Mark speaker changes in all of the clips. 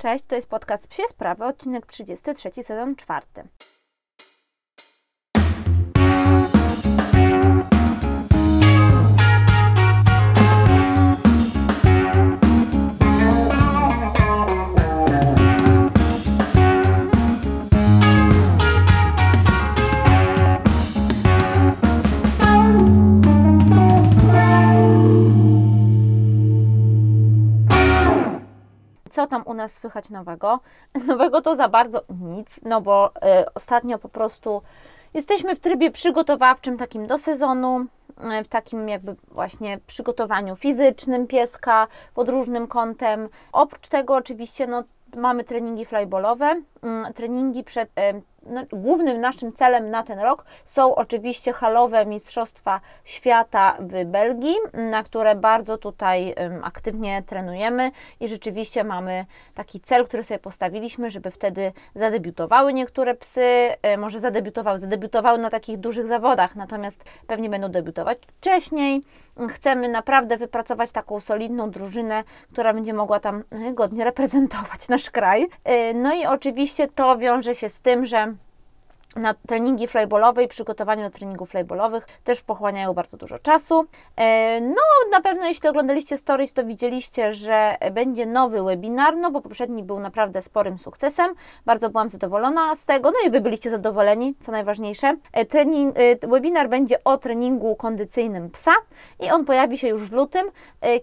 Speaker 1: Cześć, to jest podcast Psie Sprawy, odcinek 33, sezon 4. co tam u nas słychać nowego? Nowego to za bardzo nic, no bo y, ostatnio po prostu jesteśmy w trybie przygotowawczym takim do sezonu, y, w takim jakby właśnie przygotowaniu fizycznym pieska pod różnym kątem. Oprócz tego oczywiście no, mamy treningi flyballowe, y, treningi przed y, głównym naszym celem na ten rok są oczywiście halowe Mistrzostwa Świata w Belgii, na które bardzo tutaj aktywnie trenujemy i rzeczywiście mamy taki cel, który sobie postawiliśmy, żeby wtedy zadebiutowały niektóre psy, e, może zadebiutowały, zadebiutowały na takich dużych zawodach, natomiast pewnie będą debiutować wcześniej. Chcemy naprawdę wypracować taką solidną drużynę, która będzie mogła tam e, godnie reprezentować nasz kraj. E, no i oczywiście to wiąże się z tym, że na treningi flyballowe i przygotowanie do treningów flyballowych też pochłaniają bardzo dużo czasu. E, no, na pewno jeśli oglądaliście stories, to widzieliście, że będzie nowy webinar, no bo poprzedni był naprawdę sporym sukcesem. Bardzo byłam zadowolona z tego, no i Wy byliście zadowoleni, co najważniejsze. E, trening, e, webinar będzie o treningu kondycyjnym psa i on pojawi się już w lutym.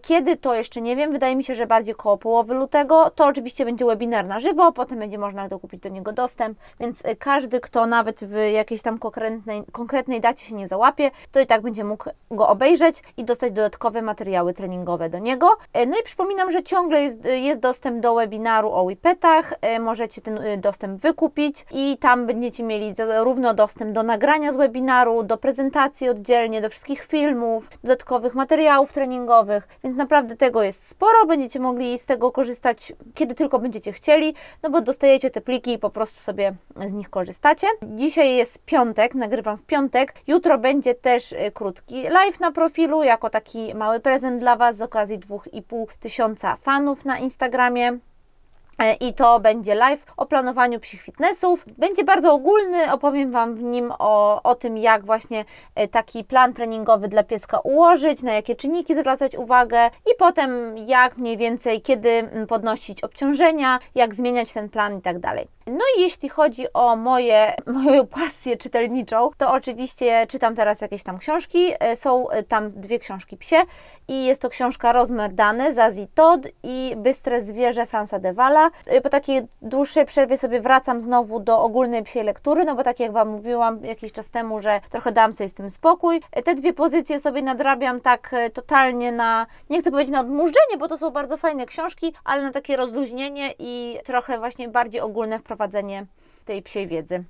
Speaker 1: Kiedy to jeszcze nie wiem, wydaje mi się, że bardziej koło połowy lutego. To oczywiście będzie webinar na żywo, potem będzie można dokupić do niego dostęp, więc każdy, kto na nawet w jakiejś tam konkretnej, konkretnej dacie się nie załapie, to i tak będzie mógł go obejrzeć i dostać dodatkowe materiały treningowe do niego. E, no i przypominam, że ciągle jest, jest dostęp do webinaru o WIPETach, e, możecie ten e, dostęp wykupić i tam będziecie mieli równo dostęp do nagrania z webinaru, do prezentacji oddzielnie, do wszystkich filmów, dodatkowych materiałów treningowych, więc naprawdę tego jest sporo, będziecie mogli z tego korzystać kiedy tylko będziecie chcieli, no bo dostajecie te pliki i po prostu sobie z nich korzystacie. Dzisiaj jest piątek, nagrywam w piątek. Jutro będzie też y, krótki live na profilu, jako taki mały prezent dla Was z okazji 2,5 tysiąca fanów na Instagramie. E, I to będzie live o planowaniu psich fitnessów. Będzie bardzo ogólny, opowiem Wam w nim o, o tym, jak właśnie e, taki plan treningowy dla pieska ułożyć, na jakie czynniki zwracać uwagę i potem jak mniej więcej, kiedy podnosić obciążenia, jak zmieniać ten plan i tak dalej. No i jeśli chodzi o moje, moją pasję czytelniczą, to oczywiście czytam teraz jakieś tam książki. E, są tam dwie książki psie i jest to książka Rozmer Dane Zazie Todd i Bystre Zwierzę Fransa Devala. Y, po takiej dłuższej przerwie sobie wracam znowu do ogólnej psiej lektury, no bo tak jak Wam mówiłam jakiś czas temu, że trochę dam sobie z tym spokój. Y, te dwie pozycje sobie nadrabiam tak y, totalnie na, nie chcę powiedzieć na odmurzenie, bo to są bardzo fajne książki, ale na takie rozluźnienie i trochę właśnie bardziej ogólne wprowadzenie tej psiej wiedzy.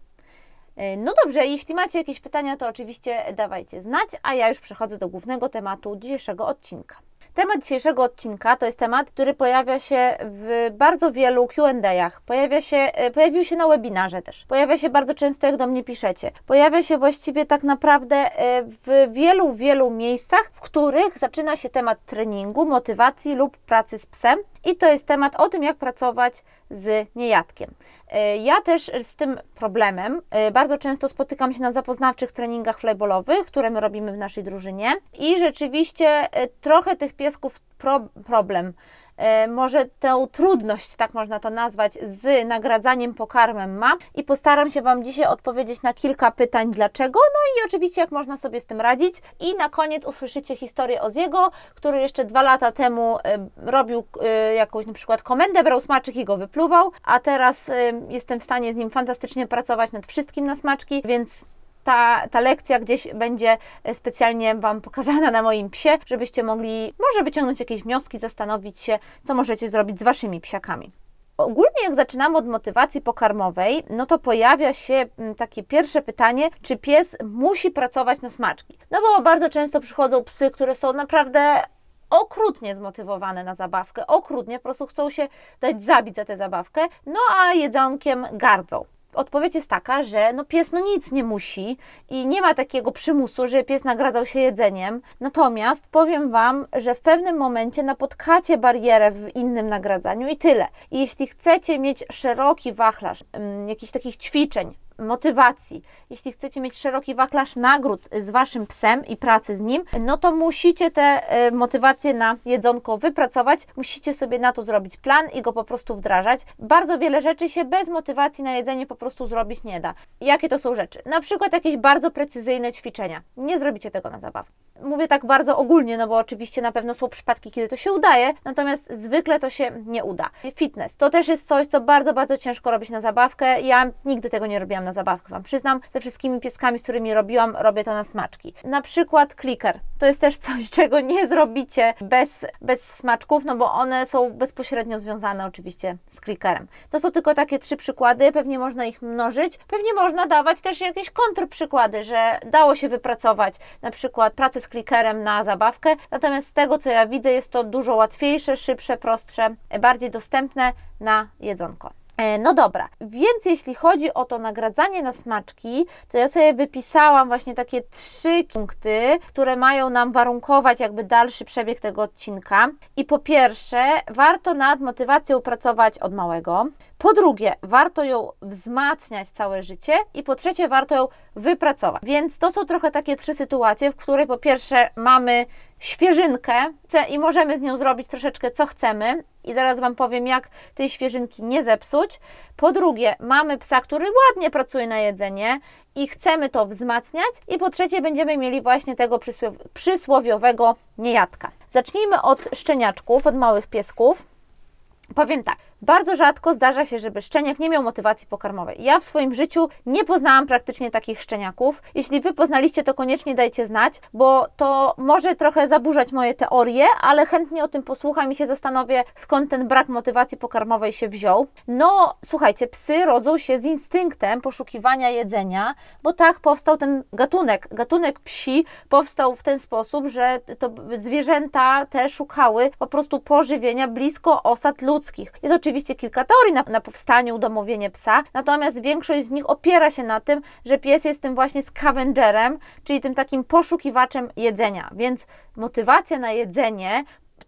Speaker 1: No dobrze, jeśli macie jakieś pytania, to oczywiście dawajcie znać, a ja już przechodzę do głównego tematu dzisiejszego odcinka. Temat dzisiejszego odcinka to jest temat, który pojawia się w bardzo wielu Q&A'ach. Pojawia się, e, pojawił się na webinarze też. Pojawia się bardzo często, jak do mnie piszecie. Pojawia się właściwie tak naprawdę e, w wielu, wielu miejscach, w których zaczyna się temat treningu, motywacji lub pracy z psem. I to jest temat o tym, jak pracować z niejadkiem. E, ja też z tym problemem bardzo często spotykam się na zapoznawczych treningach flyballowych, które my robimy w naszej drużynie i rzeczywiście trochę tych piesków pro, problem. E, może tę trudność, tak można to nazwać, z nagradzaniem pokarmem ma i postaram się Wam dzisiaj odpowiedzieć na kilka pytań dlaczego, no i oczywiście jak można sobie z tym radzić. I na koniec usłyszycie historię Oziego, który jeszcze dwa lata temu e, robił e, jakąś na przykład komendę, brał smaczek i go wypluwał, a teraz jestem w stanie z nim fantastycznie pracować nad wszystkim na smaczki, więc ta, ta lekcja gdzieś będzie specjalnie Wam pokazana na moim psie, żebyście mogli może wyciągnąć jakieś wnioski, zastanowić się, co możecie zrobić z Waszymi psiakami. Ogólnie jak zaczynamy od motywacji pokarmowej, no to pojawia się takie pierwsze pytanie, czy pies musi pracować na smaczki? No bo bardzo często przychodzą psy, które są naprawdę okrutnie zmotywowane na zabawkę, okrutnie, po prostu chcą się dać zabić za tę zabawkę, no a jedzonkiem gardzą odpowiedź jest taka, że no pies no nic nie musi i nie ma takiego przymusu, że pies nagradzał się jedzeniem. Natomiast powiem Wam, że w pewnym momencie napotkacie barierę w innym nagradzaniu i tyle. I jeśli chcecie mieć szeroki wachlarz um, jakichś takich ćwiczeń, motywacji, jeśli chcecie mieć szeroki wachlarz nagród z waszym psem i pracy z nim, no to musicie te e, motywacje na jedzonko wypracować, musicie sobie na to zrobić plan i go po prostu wdrażać. Bardzo wiele rzeczy się bez motywacji na jedzenie po prostu zrobić nie da. Jakie to są rzeczy? Na przykład jakieś bardzo precyzyjne ćwiczenia. Nie zrobicie tego na zabawę. Mówię tak bardzo ogólnie, no bo oczywiście na pewno są przypadki, kiedy to się udaje, natomiast zwykle to się nie uda. Fitness to też jest coś, co bardzo, bardzo ciężko robić na zabawkę. Ja nigdy tego nie robiłam na zabawkę, Wam przyznam. Ze wszystkimi pieskami, z którymi robiłam, robię to na smaczki. Na przykład clicker. To jest też coś, czego nie zrobicie bez, bez smaczków, no bo one są bezpośrednio związane oczywiście z clickerem. To są tylko takie trzy przykłady, pewnie można ich mnożyć. Pewnie można dawać też jakieś kontrprzykłady, że dało się wypracować na przykład pracę z clickerem na zabawkę, natomiast z tego, co ja widzę, jest to dużo łatwiejsze, szybsze, prostsze, bardziej dostępne na jedzonko. E, no dobra, więc jeśli chodzi o to nagradzanie na smaczki, to ja sobie wypisałam właśnie takie trzy punkty, które mają nam warunkować jakby dalszy przebieg tego odcinka. I po pierwsze, warto nad motywacją pracować od małego. Po drugie, warto ją wzmacniać całe życie i po trzecie, warto ją wypracować. Więc to są trochę takie trzy sytuacje, w której po pierwsze mamy świeżynkę i możemy z nią zrobić troszeczkę co chcemy i zaraz Wam powiem, jak tej świeżynki nie zepsuć. Po drugie, mamy psa, który ładnie pracuje na jedzenie i chcemy to wzmacniać i po trzecie, będziemy mieli właśnie tego przysłowiowego niejadka. Zacznijmy od szczeniaczków, od małych piesków. Powiem tak, bardzo rzadko zdarza się, żeby szczeniak nie miał motywacji pokarmowej. Ja w swoim życiu nie poznałam praktycznie takich szczeniaków. Jeśli Wy poznaliście, to koniecznie dajcie znać, bo to może trochę zaburzać moje teorie, ale chętnie o tym posłucham i się zastanowię, skąd ten brak motywacji pokarmowej się wziął. No, słuchajcie, psy rodzą się z instynktem poszukiwania jedzenia, bo tak powstał ten gatunek. Gatunek psi powstał w ten sposób, że to zwierzęta te szukały po prostu pożywienia blisko osad ludzkich. Jest oczywiście kilka teorii na, na powstanie, udomowienie psa, natomiast większość z nich opiera się na tym, że pies jest tym właśnie scavengerem, czyli tym takim poszukiwaczem jedzenia. Więc motywacja na jedzenie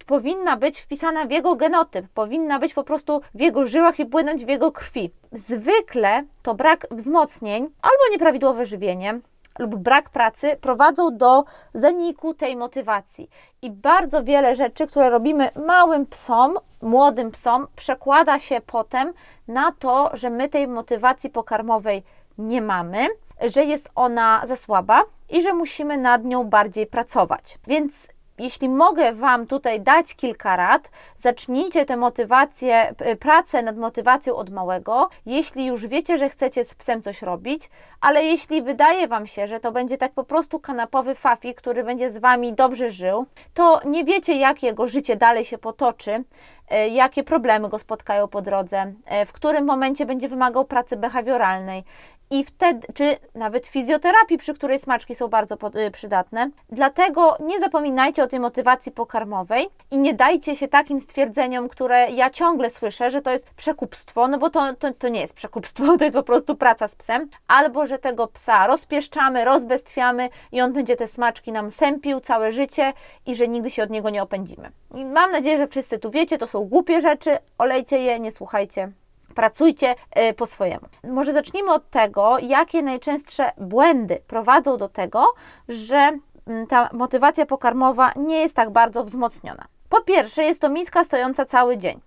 Speaker 1: powinna być wpisana w jego genotyp, powinna być po prostu w jego żyłach i płynąć w jego krwi. Zwykle to brak wzmocnień albo nieprawidłowe żywienie, lub brak pracy prowadzą do zaniku tej motywacji. I bardzo wiele rzeczy, które robimy małym psom, młodym psom, przekłada się potem na to, że my tej motywacji pokarmowej nie mamy, że jest ona za słaba i że musimy nad nią bardziej pracować. Więc jeśli mogę Wam tutaj dać kilka rad, zacznijcie tę motywację, pracę nad motywacją od małego. Jeśli już wiecie, że chcecie z psem coś robić, ale jeśli wydaje Wam się, że to będzie tak po prostu kanapowy fafi, który będzie z Wami dobrze żył, to nie wiecie, jak jego życie dalej się potoczy, e, jakie problemy go spotkają po drodze, e, w którym momencie będzie wymagał pracy behawioralnej, i wtedy, czy nawet fizjoterapii, przy której smaczki są bardzo y, przydatne. Dlatego nie zapominajcie o tej motywacji pokarmowej i nie dajcie się takim stwierdzeniom, które ja ciągle słyszę, że to jest przekupstwo, no bo to, to, to nie jest przekupstwo, to jest po prostu praca z psem, albo że tego psa rozpieszczamy, rozbestwiamy i on będzie te smaczki nam sępił całe życie i że nigdy się od niego nie opędzimy. I mam nadzieję, że wszyscy tu wiecie, to są głupie rzeczy, olejcie je, nie słuchajcie pracujcie y, po swojemu. Może zacznijmy od tego, jakie najczęstsze błędy prowadzą do tego, że mm, ta motywacja pokarmowa nie jest tak bardzo wzmocniona. Po pierwsze, jest to miska stojąca cały dzień.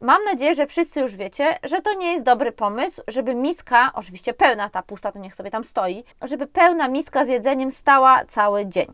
Speaker 1: Mam nadzieję, że wszyscy już wiecie, że to nie jest dobry pomysł, żeby miska, oczywiście pełna, ta pusta to niech sobie tam stoi, żeby pełna miska z jedzeniem stała cały dzień.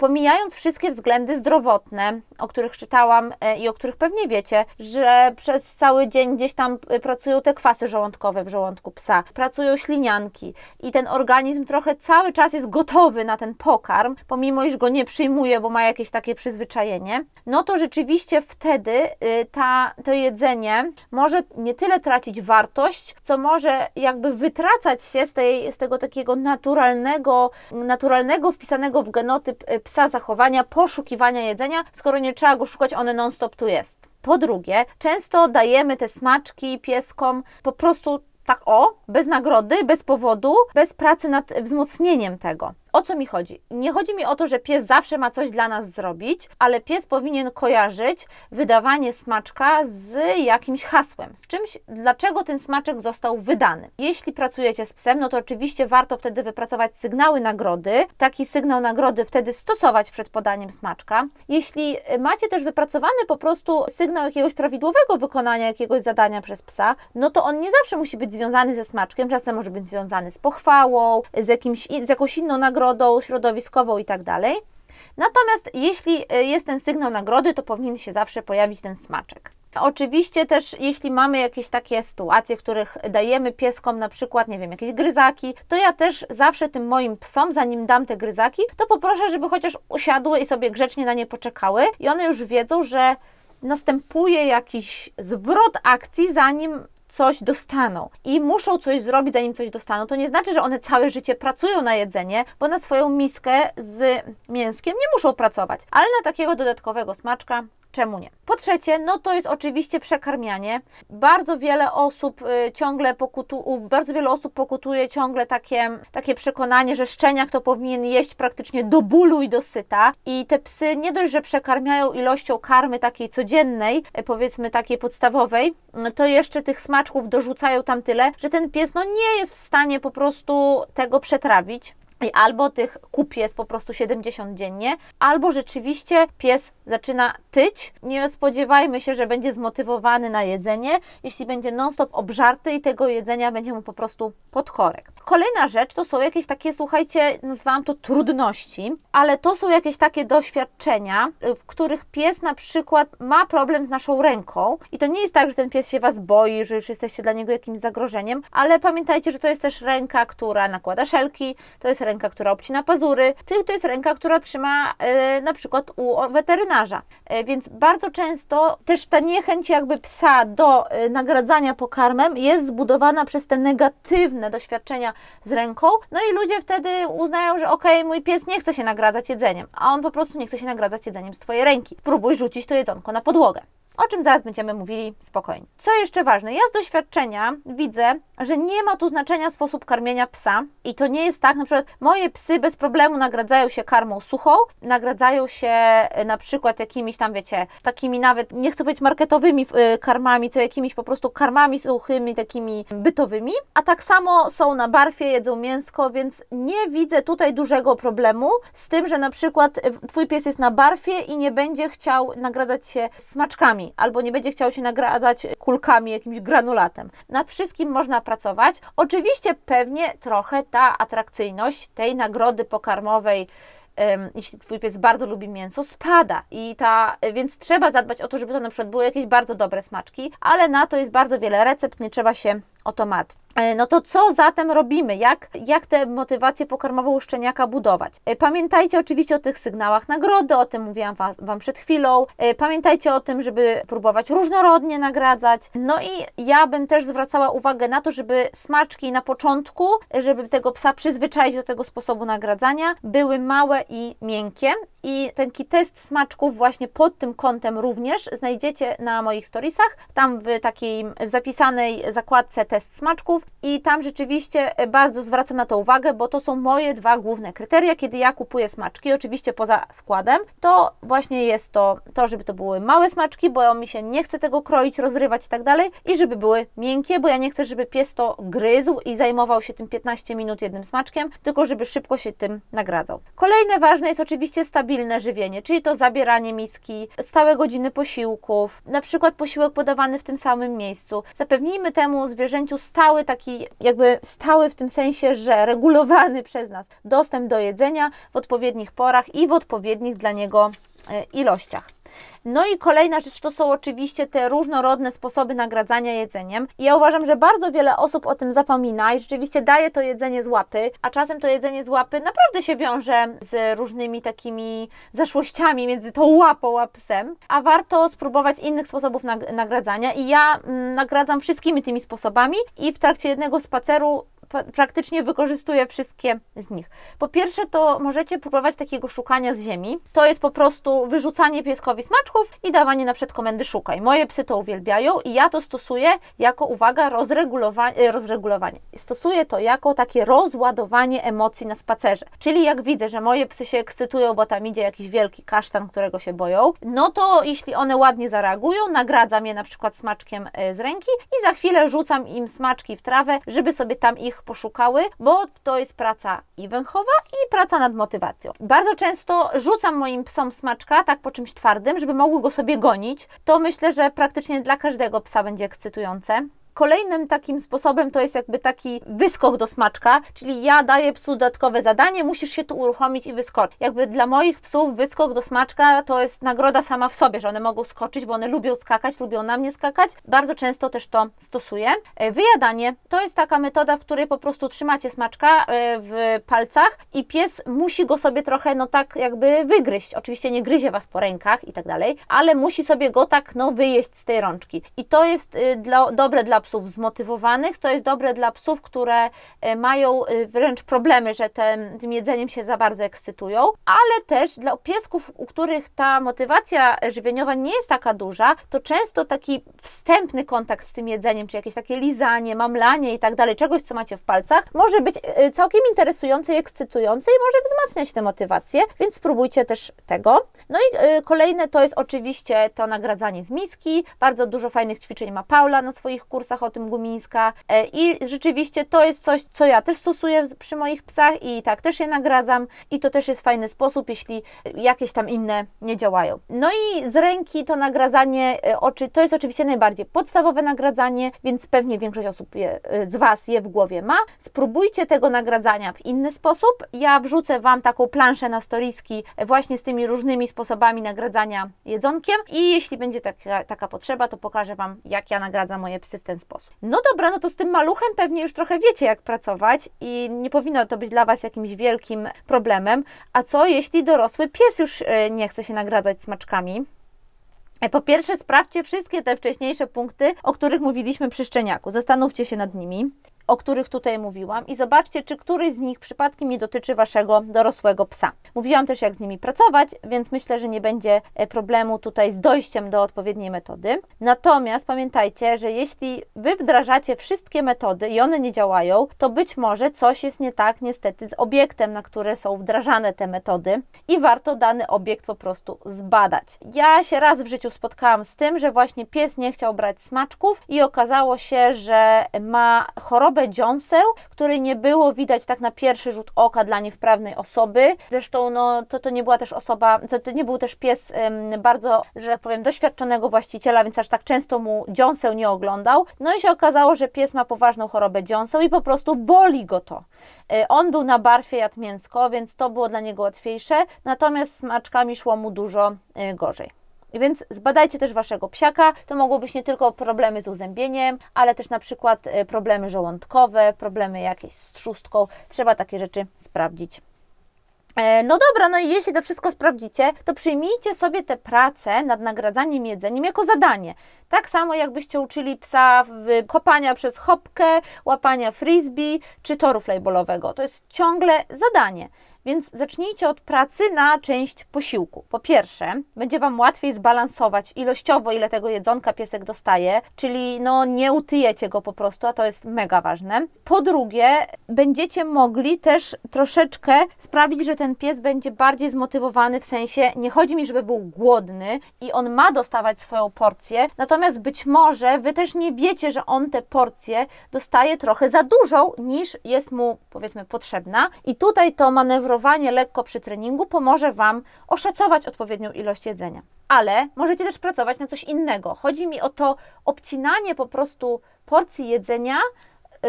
Speaker 1: Pomijając wszystkie względy zdrowotne, o których czytałam e, i o których pewnie wiecie, że przez cały dzień gdzieś tam e, pracują te kwasy żołądkowe w żołądku psa, pracują ślinianki i ten organizm trochę cały czas jest gotowy na ten pokarm, pomimo iż go nie przyjmuje, bo ma jakieś takie przyzwyczajenie, no to rzeczywiście wtedy y, ta, to jedzenie może nie tyle tracić wartość, co może jakby wytracać się z, tej, z tego takiego naturalnego, naturalnego wpisanego w genotyp psa psa zachowania poszukiwania jedzenia, skoro nie trzeba go szukać, one non-stop tu jest. Po drugie, często dajemy te smaczki pieskom po prostu tak o, bez nagrody, bez powodu, bez pracy nad wzmocnieniem tego. O co mi chodzi? Nie chodzi mi o to, że pies zawsze ma coś dla nas zrobić, ale pies powinien kojarzyć wydawanie smaczka z jakimś hasłem, z czymś, dlaczego ten smaczek został wydany. Jeśli pracujecie z psem, no to oczywiście warto wtedy wypracować sygnały nagrody, taki sygnał nagrody wtedy stosować przed podaniem smaczka. Jeśli macie też wypracowany po prostu sygnał jakiegoś prawidłowego wykonania jakiegoś zadania przez psa, no to on nie zawsze musi być związany ze smaczkiem, czasem może być związany z pochwałą, z, jakimś, z jakąś inną nagrodą środowiskową i tak dalej. Natomiast jeśli y, jest ten sygnał nagrody, to powinien się zawsze pojawić ten smaczek. Oczywiście też, jeśli mamy jakieś takie sytuacje, w których dajemy pieskom na przykład, nie wiem, jakieś gryzaki, to ja też zawsze tym moim psom, zanim dam te gryzaki, to poproszę, żeby chociaż usiadły i sobie grzecznie na nie poczekały i one już wiedzą, że następuje jakiś zwrot akcji, zanim coś dostaną i muszą coś zrobić, zanim coś dostaną. To nie znaczy, że one całe życie pracują na jedzenie, bo na swoją miskę z mięskiem nie muszą pracować, ale na takiego dodatkowego smaczka Czemu nie? Po trzecie, no to jest oczywiście przekarmianie. Bardzo wiele osób y, ciągle pokutu, bardzo wiele osób pokutuje ciągle takie, takie przekonanie, że szczeniak to powinien jeść praktycznie do bólu i do syta. I te psy nie dość, że przekarmiają ilością karmy takiej codziennej, y, powiedzmy takiej podstawowej, y, to jeszcze tych smaczków dorzucają tam tyle, że ten pies no nie jest w stanie po prostu tego przetrawić. Albo tych kup jest po prostu 70 dziennie, albo rzeczywiście pies zaczyna tyć. Nie spodziewajmy się, że będzie zmotywowany na jedzenie, jeśli będzie non-stop obżarty i tego jedzenia będzie mu po prostu podkorek. Kolejna rzecz to są jakieś takie, słuchajcie, nazwałam to trudności, ale to są jakieś takie doświadczenia, w których pies na przykład ma problem z naszą ręką i to nie jest tak, że ten pies się Was boi, że już jesteście dla niego jakimś zagrożeniem, ale pamiętajcie, że to jest też ręka, która nakłada szelki, to jest ręka, która obcina pazury, to jest ręka, która trzyma yy, na przykład u weterynarza. Yy, więc bardzo często też ta niechęć jakby psa do yy, nagradzania pokarmem jest zbudowana przez te negatywne doświadczenia z ręką, no i ludzie wtedy uznają, że okej, okay, mój pies nie chce się nagradzać jedzeniem, a on po prostu nie chce się nagradzać jedzeniem z Twojej ręki. Spróbuj rzucić to jedzonko na podłogę o czym zaraz będziemy mówili spokojnie. Co jeszcze ważne, ja z doświadczenia widzę, że nie ma tu znaczenia sposób karmienia psa i to nie jest tak, na przykład moje psy bez problemu nagradzają się karmą suchą, nagradzają się e, na przykład jakimiś tam, wiecie, takimi nawet, nie chcę powiedzieć marketowymi e, karmami, co jakimiś po prostu karmami suchymi, takimi bytowymi, a tak samo są na barfie, jedzą mięsko, więc nie widzę tutaj dużego problemu z tym, że na przykład e, Twój pies jest na barfie i nie będzie chciał nagradzać się smaczkami, albo nie będzie chciał się nagradzać kulkami, jakimś granulatem. Nad wszystkim można Oczywiście pewnie trochę ta atrakcyjność tej nagrody pokarmowej jeśli Twój pies bardzo lubi mięso, spada. I ta, więc trzeba zadbać o to, żeby to na przykład były jakieś bardzo dobre smaczki, ale na to jest bardzo wiele recept, nie trzeba się martwić. E, no to co zatem robimy? Jak, jak tę motywację pokarmową szczeniaka budować? E, pamiętajcie oczywiście o tych sygnałach nagrody, o tym mówiłam was, Wam przed chwilą. E, pamiętajcie o tym, żeby próbować różnorodnie nagradzać. No i ja bym też zwracała uwagę na to, żeby smaczki na początku, żeby tego psa przyzwyczaić do tego sposobu nagradzania, były małe i miękkie. I ten test smaczków właśnie pod tym kątem również znajdziecie na moich storiesach, tam w takiej w zapisanej zakładce test smaczków. I tam rzeczywiście bardzo zwracam na to uwagę, bo to są moje dwa główne kryteria, kiedy ja kupuję smaczki, oczywiście poza składem, to właśnie jest to, to żeby to były małe smaczki, bo mi się nie chce tego kroić, rozrywać i tak dalej. I żeby były miękkie, bo ja nie chcę, żeby pies to gryzł i zajmował się tym 15 minut jednym smaczkiem, tylko żeby szybko się tym nagradzał. Kolejne ważne jest oczywiście stabilne żywienie, czyli to zabieranie miski, stałe godziny posiłków, na przykład posiłek podawany w tym samym miejscu. Zapewnijmy temu zwierzęciu stały taki, jakby stały w tym sensie, że regulowany przez nas dostęp do jedzenia w odpowiednich porach i w odpowiednich dla niego ilościach. No i kolejna rzecz to są oczywiście te różnorodne sposoby nagradzania jedzeniem. I ja uważam, że bardzo wiele osób o tym zapomina i rzeczywiście daje to jedzenie z łapy, a czasem to jedzenie z łapy naprawdę się wiąże z różnymi takimi zaszłościami między tą łapą a psem, a warto spróbować innych sposobów nagradzania i ja mm, nagradzam wszystkimi tymi sposobami i w trakcie jednego spaceru pa- praktycznie wykorzystuję wszystkie z nich. Po pierwsze, to możecie próbować takiego szukania z ziemi. To jest po prostu wyrzucanie pieskowi smaczków i dawanie na przykład komendy szukaj. Moje psy to uwielbiają i ja to stosuję jako, uwaga, rozregulowanie. rozregulowanie. Stosuję to jako takie rozładowanie emocji na spacerze. Czyli jak widzę, że moje psy się ekscytują, bo tam idzie jakiś wielki kasztan, którego się boją, no to jeśli one ładnie zareagują, nagradzam je na przykład smaczkiem e, z ręki i za chwilę rzucam im smaczki w trawę, żeby sobie tam ich poszukały, bo to jest praca i węchowa, i praca nad motywacją. Bardzo często rzucam moim psom smaczka tak po czymś twardym, żeby mogły go sobie gonić. To myślę, że praktycznie dla każdego psa będzie ekscytujące. Kolejnym takim sposobem to jest jakby taki wyskok do smaczka, czyli ja daję psu dodatkowe zadanie, musisz się tu uruchomić i wyskoczyć. Jakby dla moich psów wyskok do smaczka to jest nagroda sama w sobie, że one mogą skoczyć, bo one lubią skakać, lubią na mnie skakać. Bardzo często też to stosuję. E, Wyjadanie to jest taka metoda, w której po prostu trzymacie smaczka e, w palcach i pies musi go sobie trochę no tak jakby wygryźć. Oczywiście nie gryzie Was po rękach i tak dalej, ale musi sobie go tak no wyjeść z tej rączki. I to jest y, dla, dobre dla psów zmotywowanych, to jest dobre dla psów, które y, mają y, wręcz problemy, że tem, tym jedzeniem się za bardzo ekscytują, ale też dla piesków, u których ta motywacja żywieniowa nie jest taka duża, to często taki wstępny kontakt z tym jedzeniem, czy jakieś takie lizanie, mamlanie i tak dalej, czegoś, co macie w palcach, może być y, całkiem interesujące i ekscytujące i może wzmacniać tę motywację, więc spróbujcie też tego. No i kolejne to jest oczywiście to nagradzanie z miski. Bardzo dużo fajnych ćwiczeń ma Paula na swoich kursach o tym gumińska E, i rzeczywiście to jest coś, co ja też stosuję przy moich psach i tak też je nagradzam i to też jest fajny sposób, jeśli jakieś tam inne nie działają. No i z ręki to nagradzanie e, oczy, to jest oczywiście najbardziej podstawowe nagradzanie, więc pewnie większość osób je, e, z Was je w głowie ma. Spróbujcie tego nagradzania w inny sposób. Ja wrzucę Wam taką planszę na storiski właśnie z tymi różnymi sposobami nagradzania jedzonkiem i jeśli będzie taka, taka potrzeba, to pokażę Wam, jak ja nagradzam moje psy w ten sposób. No dobra, no to z tym maluchem pewnie już trochę wiecie, jak pracować i nie powinno to być dla Was jakimś wielkim problemem. A co jeśli dorosły pies już e, nie chce się nagradzać smaczkami? E, Po pierwsze, sprawdźcie wszystkie te wcześniejsze punkty, o których mówiliśmy przy szczeniaku. Zastanówcie się nad nimi, o których tutaj mówiłam, i zobaczcie, czy któryś z nich przypadkiem nie dotyczy waszego dorosłego psa. Mówiłam też, jak z nimi pracować, więc myślę, że nie będzie e, problemu tutaj z dojściem do odpowiedniej metody. Natomiast pamiętajcie, że jeśli wy wdrażacie wszystkie metody i one nie działają, to być może coś jest nie tak niestety z obiektem, na które są wdrażane te metody i warto dany obiekt po prostu zbadać. Ja się raz w życiu spotkałam z tym, że właśnie pies nie chciał brać smaczków i okazało się, że ma chorobę dziąseł, której nie było widać tak na pierwszy rzut oka dla niewprawnej osoby. Zresztą no, to, to nie była też osoba, to, to nie był też pies bardzo, że tak powiem, doświadczonego właściciela, więc aż tak często mu dziąseł nie oglądał. No i się okazało, że pies ma poważną chorobę dziąseł i po prostu boli go to. E, On był na barwie, jadł mięsko, więc to było dla niego łatwiejsze, natomiast z smaczkami szło mu dużo e, gorzej. Więc zbadajcie też waszego psiaka. To mogą być nie tylko problemy z uzębieniem, ale też na przykład e, problemy żołądkowe, problemy jakieś z trzustką. Trzeba takie rzeczy sprawdzić. E, No dobra, no i jeśli to wszystko sprawdzicie, to przyjmijcie sobie tę pracę nad nagradzaniem jedzeniem jako zadanie. Tak samo jakbyście uczyli psa kopania przez chopkę, łapania frisbee czy toru flejbolowego. To jest ciągle zadanie. Więc zacznijcie od pracy na część posiłku. Po pierwsze, będzie Wam łatwiej zbalansować ilościowo, ile tego jedzonka piesek dostaje, czyli no nie utyjecie go po prostu, a to jest mega ważne. Po drugie, będziecie mogli też troszeczkę sprawić, że ten pies będzie bardziej zmotywowany, w sensie nie chodzi mi, żeby był głodny i on ma dostawać swoją porcję, natomiast być może Wy też nie wiecie, że on tę porcję dostaje trochę za dużą, niż jest mu powiedzmy potrzebna i tutaj to manewrowanie lekko przy treningu pomoże Wam oszacować odpowiednią ilość jedzenia. Ale możecie też pracować na coś innego. Chodzi mi o to obcinanie po prostu porcji jedzenia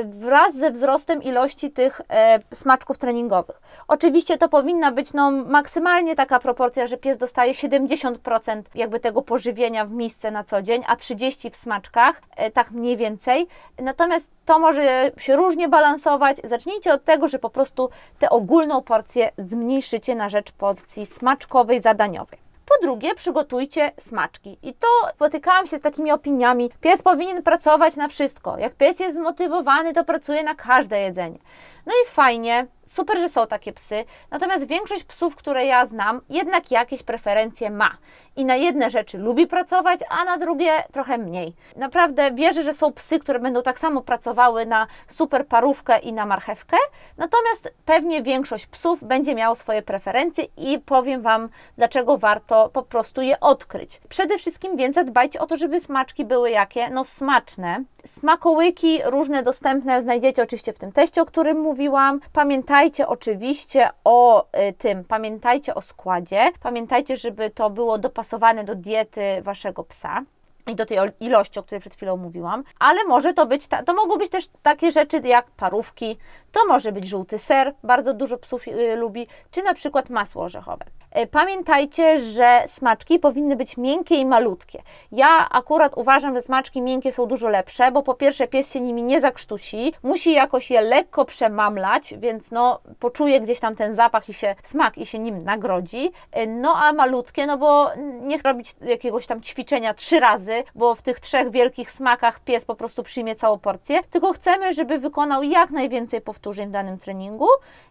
Speaker 1: wraz ze wzrostem ilości tych e, smaczków treningowych. Oczywiście to powinna być no, maksymalnie taka proporcja, że pies dostaje 70% jakby tego pożywienia w misce na co dzień, a 30% w smaczkach, e, tak mniej więcej. Natomiast to może się różnie balansować. Zacznijcie od tego, że po prostu tę ogólną porcję zmniejszycie na rzecz porcji smaczkowej, zadaniowej. Po drugie, przygotujcie smaczki. I to spotykałam się z takimi opiniami. Pies powinien pracować na wszystko. Jak pies jest zmotywowany, to pracuje na każde jedzenie. No i fajnie, super, że są takie psy. Natomiast większość psów, które ja znam, jednak jakieś preferencje ma. I na jedne rzeczy lubi pracować, a na drugie trochę mniej. Naprawdę wierzę, że są psy, które będą tak samo pracowały na super parówkę i na marchewkę. Natomiast pewnie większość psów będzie miało swoje preferencje i powiem Wam, dlaczego warto po prostu je odkryć. Przede wszystkim więc zadbajcie o to, żeby smaczki były jakie? No smaczne. Smakołyki różne dostępne znajdziecie oczywiście w tym teście, o którym mówiłam. Pamiętajcie oczywiście o y, tym, pamiętajcie o składzie. Pamiętajcie, żeby to było dopasowane do diety Waszego psa i do tej ilości, o której przed chwilą mówiłam, ale może to być, to mogą być też takie rzeczy jak parówki, to może być żółty ser, bardzo dużo psów y, lubi, czy na przykład masło orzechowe. Y, pamiętajcie, że smaczki powinny być miękkie i malutkie. Ja akurat uważam, że smaczki miękkie są dużo lepsze, bo po pierwsze pies się nimi nie zakrztusi, musi jakoś je lekko przemamlać, więc no poczuje gdzieś tam ten zapach i się smak i się nim nagrodzi. Y, no a malutkie, no bo nie robić jakiegoś tam ćwiczenia trzy razy, bo w tych trzech wielkich smakach pies po prostu przyjmie całą porcję, tylko chcemy, żeby wykonał jak najwięcej powtórzeń w danym treningu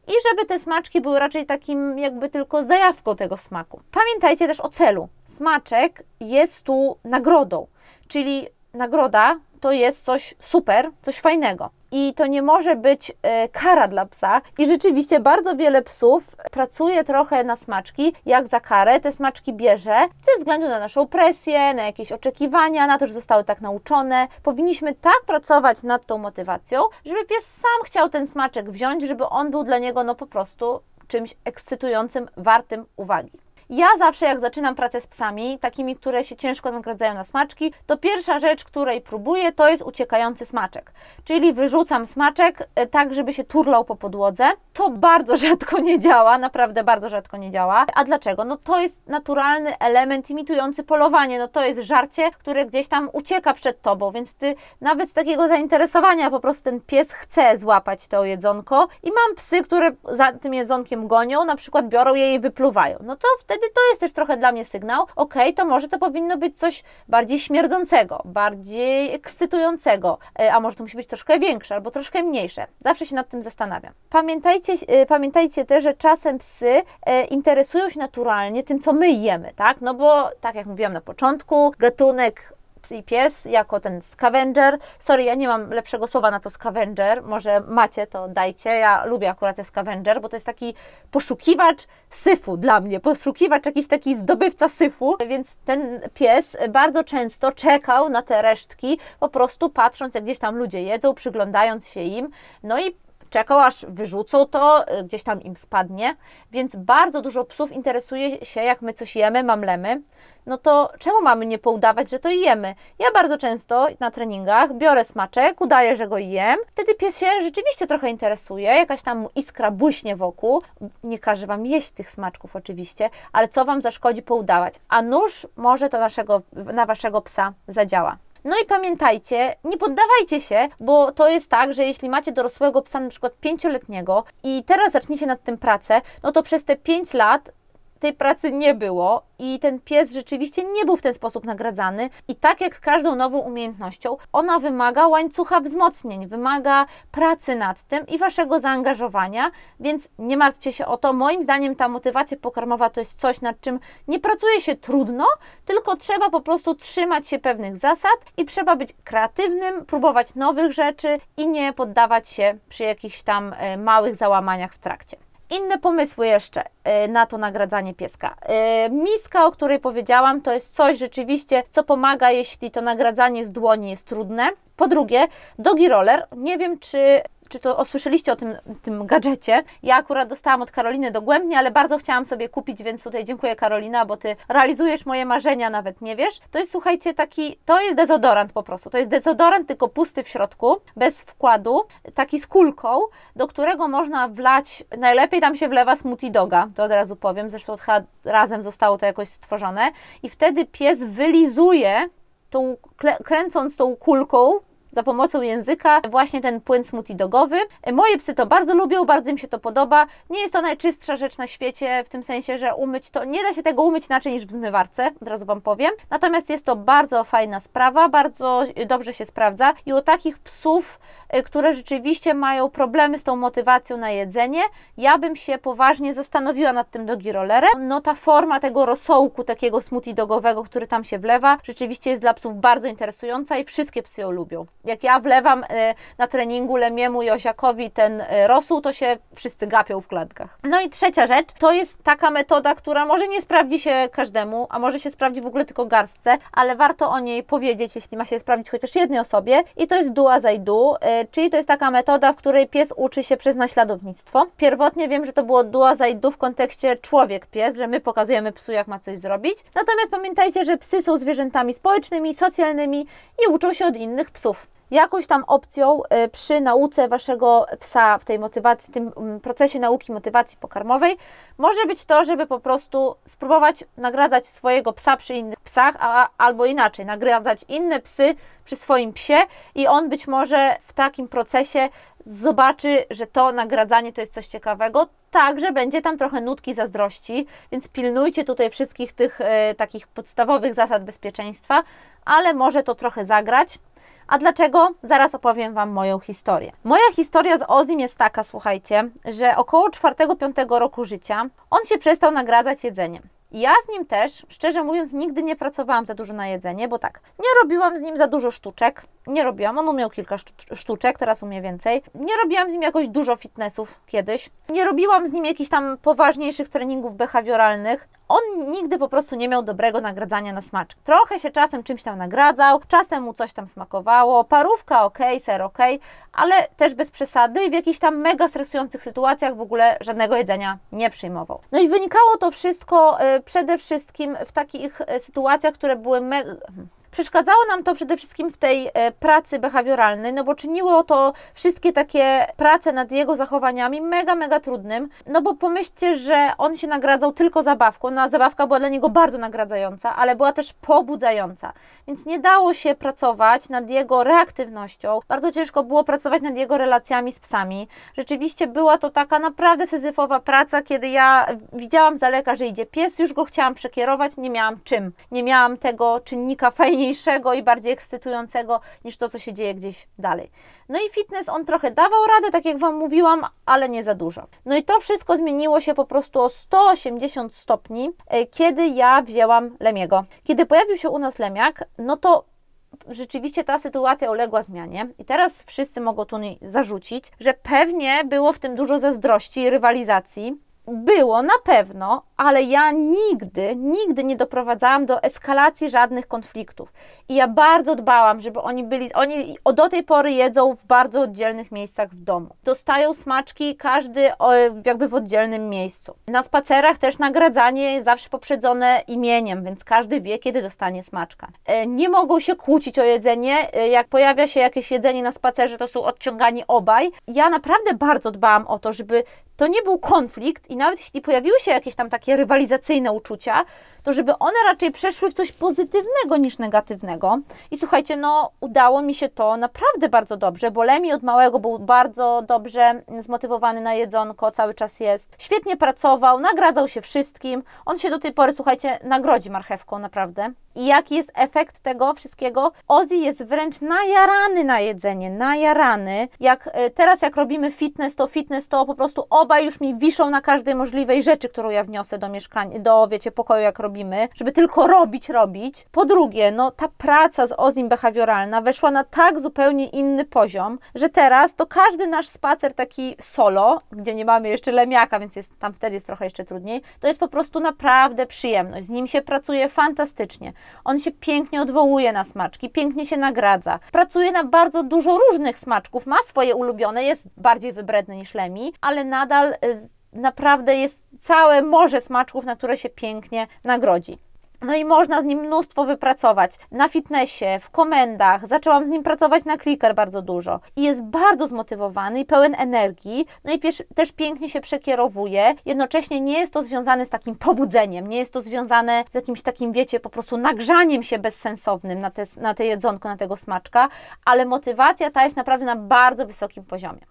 Speaker 1: i żeby te smaczki były raczej takim jakby tylko zajawką tego smaku. Pamiętajcie też o celu. Smaczek jest tu nagrodą, czyli nagroda to jest coś super, coś fajnego. I to nie może być e, kara dla psa. I rzeczywiście bardzo wiele psów pracuje trochę na smaczki, jak za karę te smaczki bierze, ze względu na naszą presję, na jakieś oczekiwania, na to, że zostały tak nauczone. Powinniśmy tak pracować nad tą motywacją, żeby pies sam chciał ten smaczek wziąć, żeby on był dla niego no po prostu czymś ekscytującym, wartym uwagi. Ja zawsze, jak zaczynam pracę z psami, takimi, które się ciężko nagradzają na smaczki, to pierwsza rzecz, której próbuję, to jest uciekający smaczek. Czyli wyrzucam smaczek e, tak, żeby się turlał po podłodze. To bardzo rzadko nie działa, naprawdę bardzo rzadko nie działa. A dlaczego? No to jest naturalny element imitujący polowanie. No to jest żarcie, które gdzieś tam ucieka przed tobą, więc ty nawet z takiego zainteresowania po prostu ten pies chce złapać to jedzonko. I mam psy, które za tym jedzonkiem gonią, na przykład biorą je i wypluwają. No to wtedy wtedy to jest też trochę dla mnie sygnał, ok, to może to powinno być coś bardziej śmierdzącego, bardziej ekscytującego, e, a może to musi być troszkę większe albo troszkę mniejsze. Zawsze się nad tym zastanawiam. Pamiętajcie, e, pamiętajcie też, że czasem psy e, interesują się naturalnie tym, co my jemy, tak? No bo tak jak mówiłam na początku, gatunek i pies jako ten scavenger. Sorry, ja nie mam lepszego słowa na to scavenger. Może macie, to dajcie. Ja lubię akurat ten scavenger, bo to jest taki poszukiwacz syfu dla mnie. Poszukiwacz, jakiś taki zdobywca syfu. Więc ten pies bardzo często czekał na te resztki, po prostu patrząc, jak gdzieś tam ludzie jedzą, przyglądając się im. No i czekał, aż wyrzucą to, gdzieś tam im spadnie. Więc bardzo dużo psów interesuje się, jak my coś jemy, mamlemy no to czemu mamy nie poudawać, że to jemy? Ja bardzo często na treningach biorę smaczek, udaję, że go jem, wtedy pies się rzeczywiście trochę interesuje, jakaś tam iskra buśnie wokół. Nie każe Wam jeść tych smaczków oczywiście, ale co Wam zaszkodzi poudawać? A nóż może to naszego, na Waszego psa zadziała. No i pamiętajcie, nie poddawajcie się, bo to jest tak, że jeśli macie dorosłego psa, na przykład pięcioletniego i teraz zaczniecie nad tym pracę, no to przez te pięć lat tej pracy nie było i ten pies rzeczywiście nie był w ten sposób nagradzany. I tak jak z każdą nową umiejętnością, ona wymaga łańcucha wzmocnień, wymaga pracy nad tym i waszego zaangażowania, więc nie martwcie się o to. Moim zdaniem ta motywacja pokarmowa to jest coś, nad czym nie pracuje się trudno, tylko trzeba po prostu trzymać się pewnych zasad i trzeba być kreatywnym, próbować nowych rzeczy i nie poddawać się przy jakichś tam e, małych załamaniach w trakcie. Inne pomysły jeszcze y, na to nagradzanie pieska. Y, miska, o której powiedziałam, to jest coś rzeczywiście, co pomaga, jeśli to nagradzanie z dłoni jest trudne. Po drugie, dogi roller. Nie wiem, czy czy to osłyszeliście o tym, tym gadżecie. Ja akurat dostałam od Karoliny dogłębnie, ale bardzo chciałam sobie kupić, więc tutaj dziękuję Karolina, bo Ty realizujesz moje marzenia, nawet nie wiesz. To jest, słuchajcie, taki, to jest dezodorant po prostu. To jest dezodorant, tylko pusty w środku, bez wkładu, taki z kulką, do którego można wlać, najlepiej tam się wlewa smoothie doga, to od razu powiem, zresztą razem zostało to jakoś stworzone i wtedy pies wylizuje tą, kręcąc tą kulką za pomocą języka właśnie ten płyn smoothie dogowy. Moje psy to bardzo lubią, bardzo im się to podoba. Nie jest to najczystsza rzecz na świecie, w tym sensie, że umyć to, nie da się tego umyć inaczej niż w zmywarce, od razu Wam powiem. Natomiast jest to bardzo fajna sprawa, bardzo dobrze się sprawdza i u takich psów, y, które rzeczywiście mają problemy z tą motywacją na jedzenie, ja bym się poważnie zastanowiła nad tym dogi rollerem. No ta forma tego rosołku, takiego smoothie dogowego, który tam się wlewa, rzeczywiście jest dla psów bardzo interesująca i wszystkie psy ją lubią. Jak ja wlewam y, na treningu Lemiemu i Osiakowi ten y, rosół, to się wszyscy gapią w klatkach. No i trzecia rzecz, to jest taka metoda, która może nie sprawdzi się każdemu, a może się sprawdzi w ogóle tylko garstce, ale warto o niej powiedzieć, jeśli ma się sprawdzić chociaż jednej osobie i to jest dua zajdu, y, czyli to jest taka metoda, w której pies uczy się przez naśladownictwo. Pierwotnie wiem, że to było dua zajdu w kontekście człowiek-pies, że my pokazujemy psu, jak ma coś zrobić. Natomiast pamiętajcie, że psy są zwierzętami społecznymi, socjalnymi i uczą się od innych psów jakąś tam opcją y, przy nauce waszego psa w tej motywacji, w tym mm, procesie nauki motywacji pokarmowej może być to, żeby po prostu spróbować nagradzać swojego psa przy innych psach, a, albo inaczej, nagradzać inne psy przy swoim psie i on być może w takim procesie zobaczy, że to nagradzanie to jest coś ciekawego, także będzie tam trochę nutki zazdrości, więc pilnujcie tutaj wszystkich tych e, takich podstawowych zasad bezpieczeństwa, ale może to trochę zagrać. A dlaczego? Zaraz opowiem Wam moją historię. Moja historia z Ozim jest taka, słuchajcie, że około 4-5 roku życia on się przestał nagradzać jedzeniem. Ja z nim też, szczerze mówiąc, nigdy nie pracowałam za dużo na jedzenie, bo tak, nie robiłam z nim za dużo sztuczek, nie robiłam, on umiał kilka sztuczek, teraz umie więcej. Nie robiłam z nim jakoś dużo fitnessów kiedyś. Nie robiłam z nim jakichś tam poważniejszych treningów behawioralnych. On nigdy po prostu nie miał dobrego nagradzania na smaczek. Trochę się czasem czymś tam nagradzał, czasem mu coś tam smakowało, parówka ok, ser ok, ale też bez przesady i w jakichś tam mega stresujących sytuacjach w ogóle żadnego jedzenia nie przyjmował. No i wynikało to wszystko y, przede wszystkim w takich y, sytuacjach, które były mega Przeszkadzało nam to przede wszystkim w tej e, pracy behawioralnej, no bo czyniło to wszystkie takie prace nad jego zachowaniami mega, mega trudnym. No bo pomyślcie, że on się nagradzał tylko zabawką. No a zabawka była dla niego bardzo nagradzająca, ale była też pobudzająca. Więc nie dało się pracować nad jego reaktywnością. Bardzo ciężko było pracować nad jego relacjami z psami. Rzeczywiście była to taka naprawdę syzyfowa praca, kiedy ja widziałam z daleka, że idzie pies, już go chciałam przekierować, nie miałam czym. Nie miałam tego czynnika fajnego fajniejszego i bardziej ekscytującego niż to, co się dzieje gdzieś dalej. No i fitness on trochę dawał radę, tak jak Wam mówiłam, ale nie za dużo. No i to wszystko zmieniło się po prostu o 180 stopni, e, kiedy ja wzięłam Lemiego. Kiedy pojawił się u nas Lemiak, no to rzeczywiście ta sytuacja uległa zmianie i teraz wszyscy mogą tu zarzucić, że pewnie było w tym dużo zazdrości rywalizacji, było na pewno, ale ja nigdy, nigdy nie doprowadzałam do eskalacji żadnych konfliktów. I ja bardzo dbałam, żeby oni byli, oni do tej pory jedzą w bardzo oddzielnych miejscach w domu. Dostają smaczki każdy jakby w oddzielnym miejscu. Na spacerach też nagradzanie jest zawsze poprzedzone imieniem, więc każdy wie, kiedy dostanie smaczka. E, nie mogą się kłócić o jedzenie. E, jak pojawia się jakieś jedzenie na spacerze, to są odciągani obaj. Ja naprawdę bardzo dbałam o to, żeby to nie był konflikt i nawet jeśli pojawiły się jakieś tam takie rywalizacyjne uczucia, to żeby one raczej przeszły w coś pozytywnego niż negatywnego. I słuchajcie, no udało mi się to naprawdę bardzo dobrze, bo Lemi od małego był bardzo dobrze zmotywowany na jedzonko, cały czas jest. Świetnie pracował, nagradzał się wszystkim. On się do tej pory, słuchajcie, nagrodzi marchewką, naprawdę. I jaki jest efekt tego wszystkiego? Ozzy jest wręcz najarany na jedzenie, najarany. Jak e, teraz, jak robimy fitness, to fitness to po prostu obaj już mi wiszą na każdej możliwej rzeczy, którą ja wniosę do mieszkania, do wiecie, pokoju, jak robimy, żeby tylko robić, robić. Po drugie, no ta praca z Ozim behawioralna weszła na tak zupełnie inny poziom, że teraz to każdy nasz spacer taki solo, gdzie nie mamy jeszcze lemiaka, więc jest, tam wtedy jest trochę jeszcze trudniej, to jest po prostu naprawdę przyjemność. Z nim się pracuje fantastycznie. On się pięknie odwołuje na smaczki, pięknie się nagradza. Pracuje na bardzo dużo różnych smaczków, ma swoje ulubione, jest bardziej wybredny niż Lemi, ale nadal naprawdę jest całe morze smaczków, na które się pięknie nagrodzi. No i można z nim mnóstwo wypracować. Na fitnessie, w komendach, zaczęłam z nim pracować na clicker bardzo dużo. I jest bardzo zmotywowany i pełen energii, no i też pięknie się przekierowuje. Jednocześnie nie jest to związane z takim pobudzeniem, nie jest to związane z jakimś takim, wiecie, po prostu nagrzaniem się bezsensownym na te, na te jedzonko, na tego smaczka, ale motywacja ta jest naprawdę na bardzo wysokim poziomie.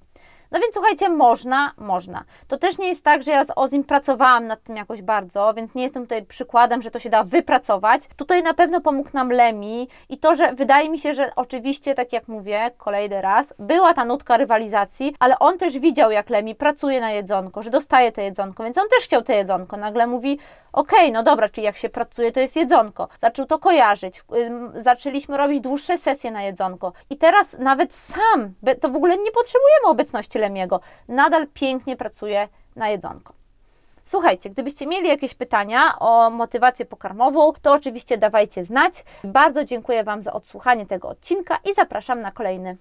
Speaker 1: No więc słuchajcie, można, można. To też nie jest tak, że ja z Ozim pracowałam nad tym jakoś bardzo, więc nie jestem tutaj przykładem, że to się da wypracować. Tutaj na pewno pomógł nam Lemi i to, że wydaje mi się, że oczywiście, tak jak mówię, kolejny raz, była ta nutka rywalizacji, ale on też widział, jak Lemi pracuje na jedzonko, że dostaje te jedzonko, więc on też chciał te jedzonko. Nagle mówi, okej, okay, no dobra, czyli jak się pracuje, to jest jedzonko. Zaczął to kojarzyć, zaczęliśmy robić dłuższe sesje na jedzonko i teraz nawet sam, to w ogóle nie potrzebujemy obecności Lemiego, nadal pięknie pracuje na jedzonko. Słuchajcie, gdybyście mieli jakieś pytania o motywację pokarmową, to oczywiście dawajcie znać. Bardzo dziękuję Wam za odsłuchanie tego odcinka i zapraszam na kolejny.